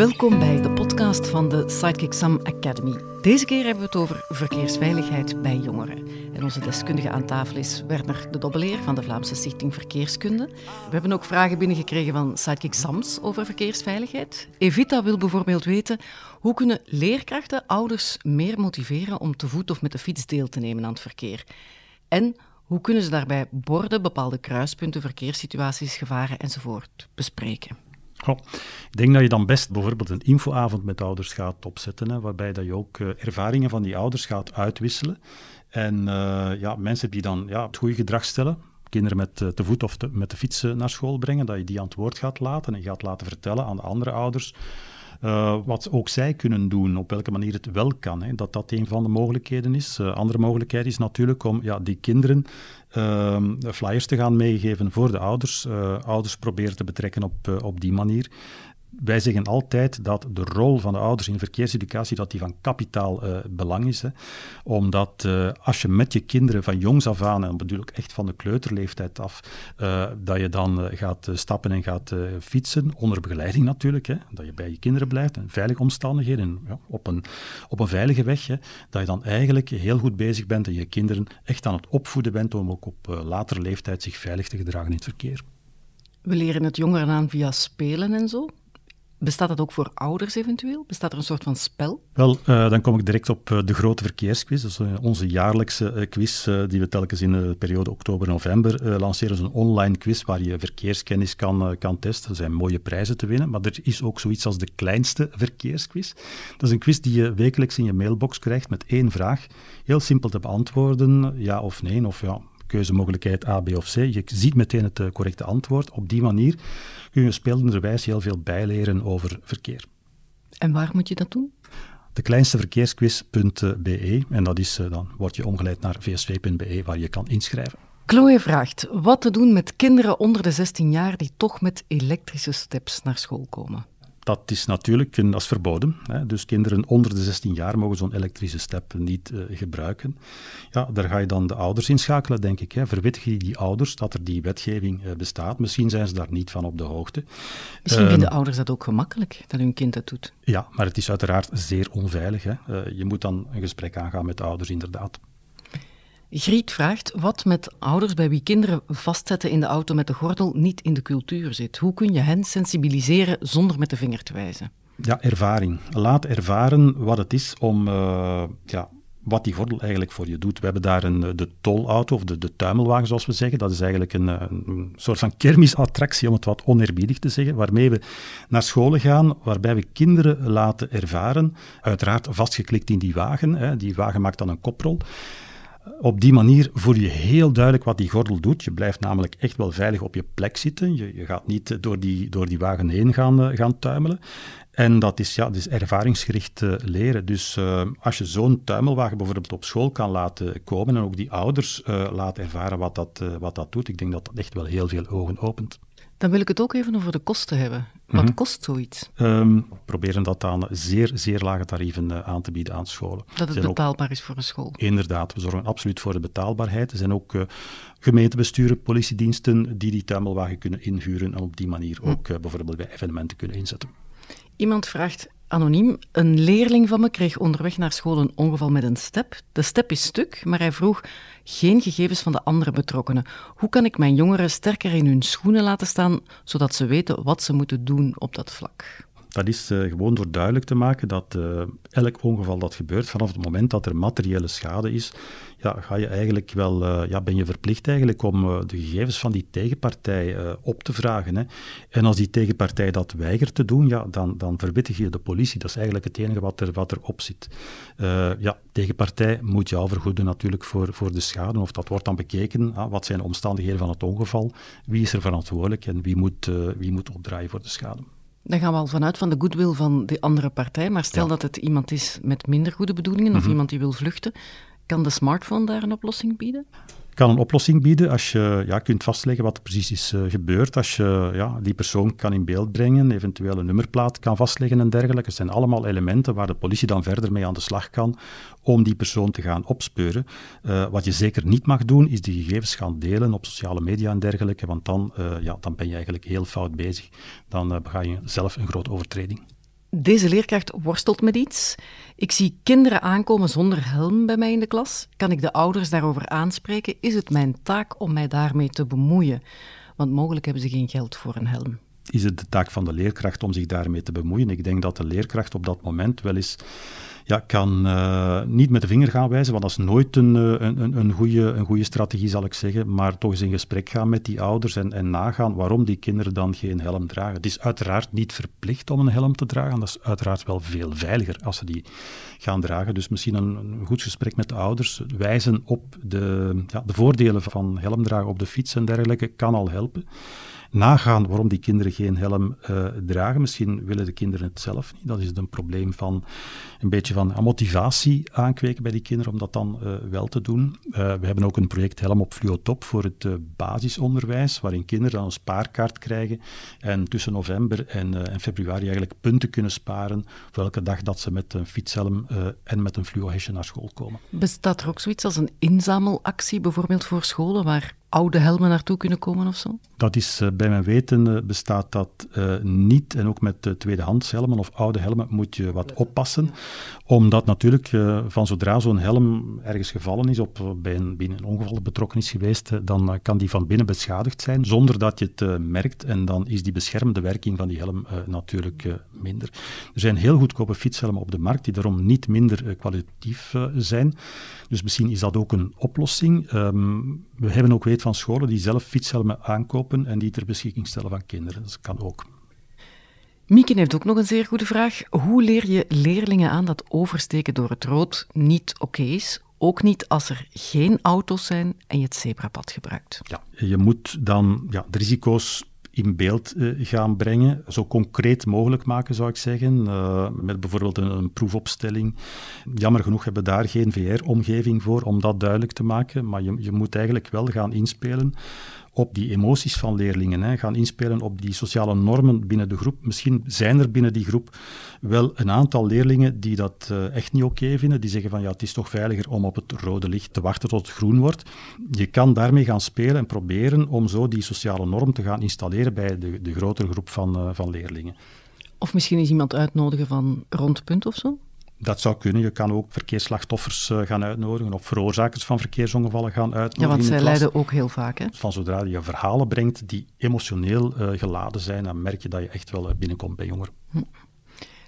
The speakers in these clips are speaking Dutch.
Welkom bij de podcast van de Sidekick Sam Academy. Deze keer hebben we het over verkeersveiligheid bij jongeren. En onze deskundige aan tafel is Werner de Dobbeleer van de Vlaamse Stichting Verkeerskunde. We hebben ook vragen binnengekregen van Sidekick Sams over verkeersveiligheid. Evita wil bijvoorbeeld weten hoe kunnen leerkrachten ouders meer motiveren om te voet of met de fiets deel te nemen aan het verkeer. En hoe kunnen ze daarbij borden, bepaalde kruispunten, verkeerssituaties, gevaren enzovoort bespreken? Ik denk dat je dan best bijvoorbeeld een infoavond met ouders gaat opzetten, waarbij dat je ook uh, ervaringen van die ouders gaat uitwisselen. En uh, ja, mensen die dan ja, het goede gedrag stellen, kinderen met uh, te voet of met de fiets naar school brengen, dat je die aan het woord gaat laten en gaat laten vertellen aan de andere ouders uh, wat ook zij kunnen doen, op welke manier het wel kan. Hè. Dat dat een van de mogelijkheden is. Uh, andere mogelijkheid is natuurlijk om ja, die kinderen uh, flyers te gaan meegeven voor de ouders. ouders proberen te betrekken op, op die manier wij zeggen altijd dat de rol van de ouders in verkeerseducatie dat die van kapitaal uh, belang is. Omdat uh, als je met je kinderen van jongs af aan, en bedoel ik echt van de kleuterleeftijd af, uh, dat je dan gaat stappen en gaat fietsen, onder begeleiding natuurlijk, hè, dat je bij je kinderen blijft, in veilige omstandigheden, ja, op, een, op een veilige weg, hè, dat je dan eigenlijk heel goed bezig bent en je kinderen echt aan het opvoeden bent om ook op latere leeftijd zich veilig te gedragen in het verkeer. We leren het jongeren aan via spelen en zo. Bestaat dat ook voor ouders eventueel? Bestaat er een soort van spel? Wel, uh, dan kom ik direct op uh, de grote verkeersquiz. Dus, onze jaarlijkse quiz die we telkens in de periode oktober-november lanceren. is een online quiz waar je verkeerskennis kan, kan testen. Er zijn mooie prijzen te winnen. Maar er is ook zoiets als de kleinste verkeersquiz. Dat is een quiz die je wekelijks in je mailbox krijgt met één vraag. Heel simpel te beantwoorden, ja of nee. Of ja, keuzemogelijkheid A, B of C. Je ziet meteen het correcte antwoord. Op die manier kun je spelenderwijs heel veel bijleren over verkeer. En waar moet je dat doen? De kleinste verkeersquiz.be en dat is, dan word je omgeleid naar vsv.be waar je kan inschrijven. Chloe vraagt wat te doen met kinderen onder de 16 jaar die toch met elektrische steps naar school komen dat is natuurlijk een, dat is verboden. Hè. Dus kinderen onder de 16 jaar mogen zo'n elektrische step niet uh, gebruiken. Ja, daar ga je dan de ouders inschakelen, denk ik. Hè. Verwittig je die ouders dat er die wetgeving uh, bestaat. Misschien zijn ze daar niet van op de hoogte. Misschien vinden um, ouders dat ook gemakkelijk, dat hun kind dat doet. Ja, maar het is uiteraard zeer onveilig. Hè. Uh, je moet dan een gesprek aangaan met de ouders, inderdaad. Griet vraagt wat met ouders bij wie kinderen vastzetten in de auto met de gordel niet in de cultuur zit. Hoe kun je hen sensibiliseren zonder met de vinger te wijzen? Ja, ervaring. Laat ervaren wat het is om uh, ja, wat die gordel eigenlijk voor je doet. We hebben daar een, de tolauto, of de, de tuimelwagen zoals we zeggen. Dat is eigenlijk een, een soort van kermisattractie, om het wat oneerbiedig te zeggen, waarmee we naar scholen gaan, waarbij we kinderen laten ervaren, uiteraard vastgeklikt in die wagen. Hè. Die wagen maakt dan een koprol. Op die manier voel je heel duidelijk wat die gordel doet. Je blijft namelijk echt wel veilig op je plek zitten. Je, je gaat niet door die, door die wagen heen gaan, uh, gaan tuimelen. En dat is, ja, dat is ervaringsgericht uh, leren. Dus uh, als je zo'n tuimelwagen bijvoorbeeld op school kan laten komen en ook die ouders laten ervaren wat dat, wat dat doet, ik denk dat dat echt wel heel veel ogen opent. Dan wil ik het ook even over de kosten hebben. Wat mm-hmm. kost zoiets? Um, we proberen dat aan zeer, zeer lage tarieven aan te bieden aan scholen. Dat het betaalbaar ook, is voor een school? Inderdaad, we zorgen absoluut voor de betaalbaarheid. Er zijn ook uh, gemeentebesturen, politiediensten die die tuimelwagen kunnen inhuren en op die manier hm. ook uh, bijvoorbeeld bij evenementen kunnen inzetten. Iemand vraagt anoniem. Een leerling van me kreeg onderweg naar school een ongeval met een step. De step is stuk, maar hij vroeg geen gegevens van de andere betrokkenen. Hoe kan ik mijn jongeren sterker in hun schoenen laten staan, zodat ze weten wat ze moeten doen op dat vlak? Dat is uh, gewoon door duidelijk te maken dat uh, elk ongeval dat gebeurt, vanaf het moment dat er materiële schade is, ja, ga je eigenlijk wel, uh, ja, ben je verplicht eigenlijk om de gegevens van die tegenpartij op te vragen. Hè. En als die tegenpartij dat weigert te doen, ja, dan, dan verwittig je de politie. Dat is eigenlijk het enige wat, er, wat erop zit. ja, tegenpartij moet jou vergoeden natuurlijk voor, voor de schade. Of dat wordt dan bekeken, ah, wat zijn de omstandigheden van het ongeval, wie is er verantwoordelijk en wie moet, wie moet opdraaien voor de schade. Dan gaan we al vanuit van de goodwill van de andere partij. Maar stel dat het iemand is met minder goede bedoelingen of mhm. iemand die wil vluchten, kan de smartphone daar een oplossing bieden? Kan een oplossing bieden als je ja, kunt vastleggen wat er precies is uh, gebeurd. Als je ja, die persoon kan in beeld brengen, eventueel een nummerplaat kan vastleggen en dergelijke. Het zijn allemaal elementen waar de politie dan verder mee aan de slag kan om die persoon te gaan opspeuren. Uh, wat je zeker niet mag doen, is die gegevens gaan delen op sociale media en dergelijke, want dan, uh, ja, dan ben je eigenlijk heel fout bezig. Dan bega je zelf een grote overtreding. Deze leerkracht worstelt met iets. Ik zie kinderen aankomen zonder helm bij mij in de klas. Kan ik de ouders daarover aanspreken? Is het mijn taak om mij daarmee te bemoeien? Want mogelijk hebben ze geen geld voor een helm. Is het de taak van de leerkracht om zich daarmee te bemoeien? Ik denk dat de leerkracht op dat moment wel eens ja, kan uh, niet met de vinger gaan wijzen, want dat is nooit een, eh, een, een, goede, een goede strategie, zal ik zeggen. Maar toch eens in gesprek gaan met die ouders en, en nagaan waarom die kinderen dan geen helm dragen. Het is uiteraard niet verplicht om een helm te dragen. Dat is uiteraard wel veel veiliger als ze die gaan dragen. Dus misschien een, een goed gesprek met de ouders, wijzen op de, ja, de voordelen van helm dragen op de fiets en dergelijke, kan al helpen nagaan waarom die kinderen geen helm uh, dragen. Misschien willen de kinderen het zelf niet. Dat is een probleem van een beetje van motivatie aankweken bij die kinderen om dat dan uh, wel te doen. Uh, we hebben ook een project Helm op Fluotop voor het basisonderwijs, waarin kinderen dan een spaarkaart krijgen en tussen november en, en, februari eigenlijk punten kunnen sparen voor elke dag dat ze met een fietshelm en met een fluohesje naar school komen. Bestaat er ook zoiets als een inzamelactie, bijvoorbeeld voor scholen, waar oude helmen naartoe kunnen komen of zo? Dat is, uh, bij mijn weten bestaat dat uh, niet. En ook met tweedehands helmen of oude helmen moet je wat oppassen. Omdat natuurlijk van zodra zo'n helm ergens gevallen is, of bij een, binnen een ongeval betrokken is geweest, dan kan die van binnen beschadigd zijn, zonder dat je het merkt. En dan is die beschermende werking van die helm natuurlijk minder. Er zijn heel goedkope fietshelmen op de markt, die daarom niet minder kwalitatief zijn. Dus misschien is dat ook een oplossing. Um, we hebben ook weet van scholen die zelf fietshelmen aankopen en die ter beschikking stellen van kinderen. Dat kan ook. Mieke heeft ook nog een zeer goede vraag. Hoe leer je leerlingen aan dat oversteken door het rood niet oké is? Ook niet als er geen auto's zijn en je het zebrapad gebruikt. Ja, je moet dan ja, de risico's in beeld uh, gaan brengen. Zo concreet mogelijk maken, zou ik zeggen. Uh, met bijvoorbeeld een, een, proefopstelling. Jammer genoeg hebben we daar geen VR-omgeving voor om dat duidelijk te maken. Maar je, je moet eigenlijk wel gaan inspelen op die emoties van leerlingen, hè, gaan inspelen op die sociale normen binnen de groep. Misschien zijn er binnen die groep wel een aantal leerlingen die dat uh, echt niet oké vinden, die zeggen van ja, het is toch veiliger om op het rode licht te wachten tot het groen wordt. Je kan daarmee gaan spelen en proberen om zo die sociale norm te gaan installeren bij de, de grotere groep van, uh, van leerlingen. Of misschien eens iemand uitnodigen van rondpunt of zo? Dat zou kunnen. Je kan ook verkeersslachtoffers uh, gaan uitnodigen of veroorzakers van verkeersongevallen gaan uitnodigen. Ja, want zij lijden ook heel vaak. Hè? Van zodra je verhalen brengt die emotioneel uh, geladen zijn, dan merk je dat je echt wel binnenkomt bij jongeren. Hm.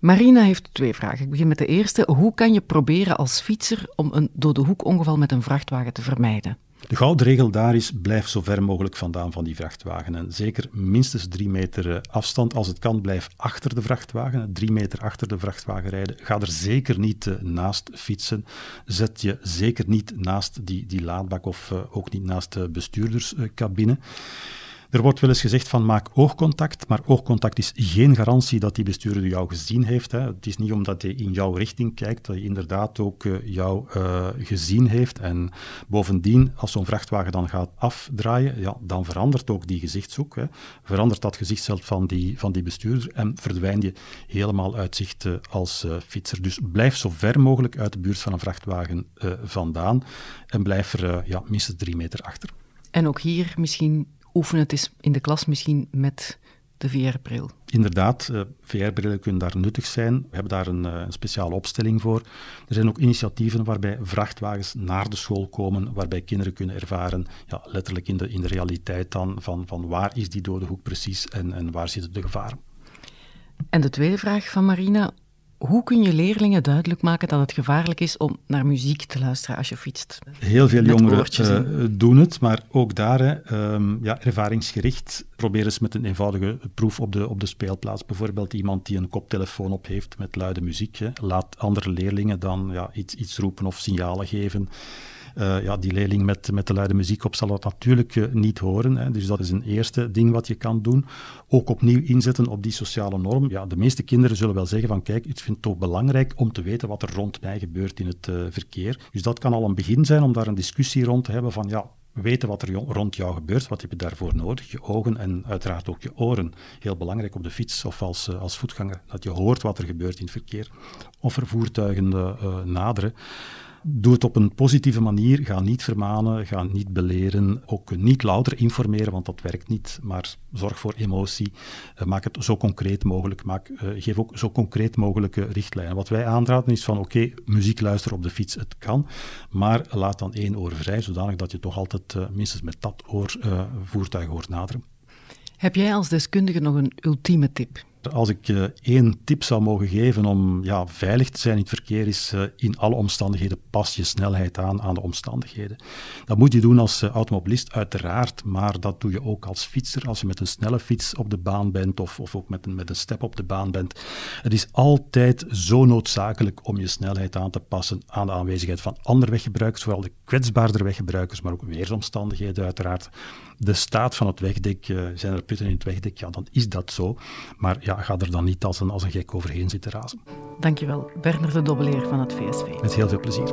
Marina heeft twee vragen. Ik begin met de eerste. Hoe kan je proberen als fietser om een dode hoek ongeval met een vrachtwagen te vermijden? De gouden regel daar is, blijf zo ver mogelijk vandaan van die vrachtwagen. En zeker minstens drie meter eh, afstand. Als het kan, blijf achter de vrachtwagen. Drie meter achter de vrachtwagen rijden. Ga er zeker niet uh, naast fietsen. Zet je zeker niet naast die, die laadbak of uh, ook niet naast de bestuurderscabine. Er wordt wel eens gezegd van maak oogcontact, maar oogcontact is geen garantie dat die bestuurder jou gezien heeft. Hè. Het is niet omdat hij in jouw richting kijkt, dat hij inderdaad ook uh, jou uh, gezien heeft. En bovendien, als zo'n vrachtwagen dan gaat afdraaien, ja, dan verandert ook die gezichtshoek. Hè. Verandert dat gezichtsveld van die, van die bestuurder en verdwijn je helemaal uit zicht uh, als fietser. Dus blijf zo ver mogelijk uit de buurt van een vrachtwagen vandaan en blijf er ja, minstens drie meter achter. En ook hier misschien oefen het eens in de klas misschien met de VR-bril. Inderdaad, uh, VR-brillen kunnen daar nuttig zijn. We hebben daar een, uh, een, speciale opstelling voor. Er zijn ook initiatieven waarbij vrachtwagens naar de school komen, waarbij kinderen kunnen ervaren, ja, letterlijk in de, in de realiteit dan, van, van waar is die dode hoek precies en, en waar zitten de gevaren. En de tweede vraag van Marina, hoe kun je leerlingen duidelijk maken dat het gevaarlijk is om naar muziek te luisteren als je fietst? Heel veel jongeren uh, doen het, maar ook daar, hè, um, ja, ervaringsgericht, probeer eens met een eenvoudige proef op de, op de speelplaats. Bijvoorbeeld iemand die een koptelefoon op heeft met luide muziek. Hè. Laat andere leerlingen dan ja, iets, iets roepen of signalen geven. Uh, ja, die leerling met, met de luide muziek op zal dat natuurlijk uh, niet horen. Hè. Dus dat is een eerste ding wat je kan doen. Ook opnieuw inzetten op die sociale norm. Ja, de meeste kinderen zullen wel zeggen van kijk, ik vind het toch belangrijk om te weten wat er rond mij gebeurt in het uh, verkeer. Dus dat kan al een begin zijn om daar een discussie rond te hebben van ja, weten wat er rond jou gebeurt, wat heb je daarvoor nodig? Je ogen en uiteraard ook je oren. Heel belangrijk op de fiets of als, als voetganger, dat je hoort wat er gebeurt in het verkeer. Of er voertuigen naderen. Doe het op een positieve manier. Ga niet vermanen, ga niet beleren, ook niet louter informeren, want dat werkt niet. Maar zorg voor emotie. Uh, maak het zo concreet mogelijk. Maak, uh, geef ook zo concreet mogelijke richtlijnen. Wat wij aanraden is van oké, muziek luisteren op de fiets, het kan. Maar laat dan één oor vrij, zodanig dat je toch altijd uh, minstens met dat oor voertuig hoort naderen. Heb jij als deskundige nog een ultieme tip? Als ik uh, één tip zou mogen geven om ja, veilig te zijn in het verkeer, is uh, in alle omstandigheden pas je snelheid aan aan de omstandigheden. Dat moet je doen als uh, automobilist, uiteraard, maar dat doe je ook als fietser. Als je met een snelle fiets op de baan bent of, of ook met een, met een step op de baan bent. Het is altijd zo noodzakelijk om je snelheid aan te passen aan de aanwezigheid van andere weggebruikers, vooral de kwetsbaardere weggebruikers, maar ook weersomstandigheden uiteraard. De staat van het wegdek, zijn er putten in het wegdek, ja, dan is dat zo. Maar ja, ga er dan niet als een, als een gek overheen zitten razen. Dankjewel, Bernard de Dobbeleer van het VSV. Met heel veel plezier.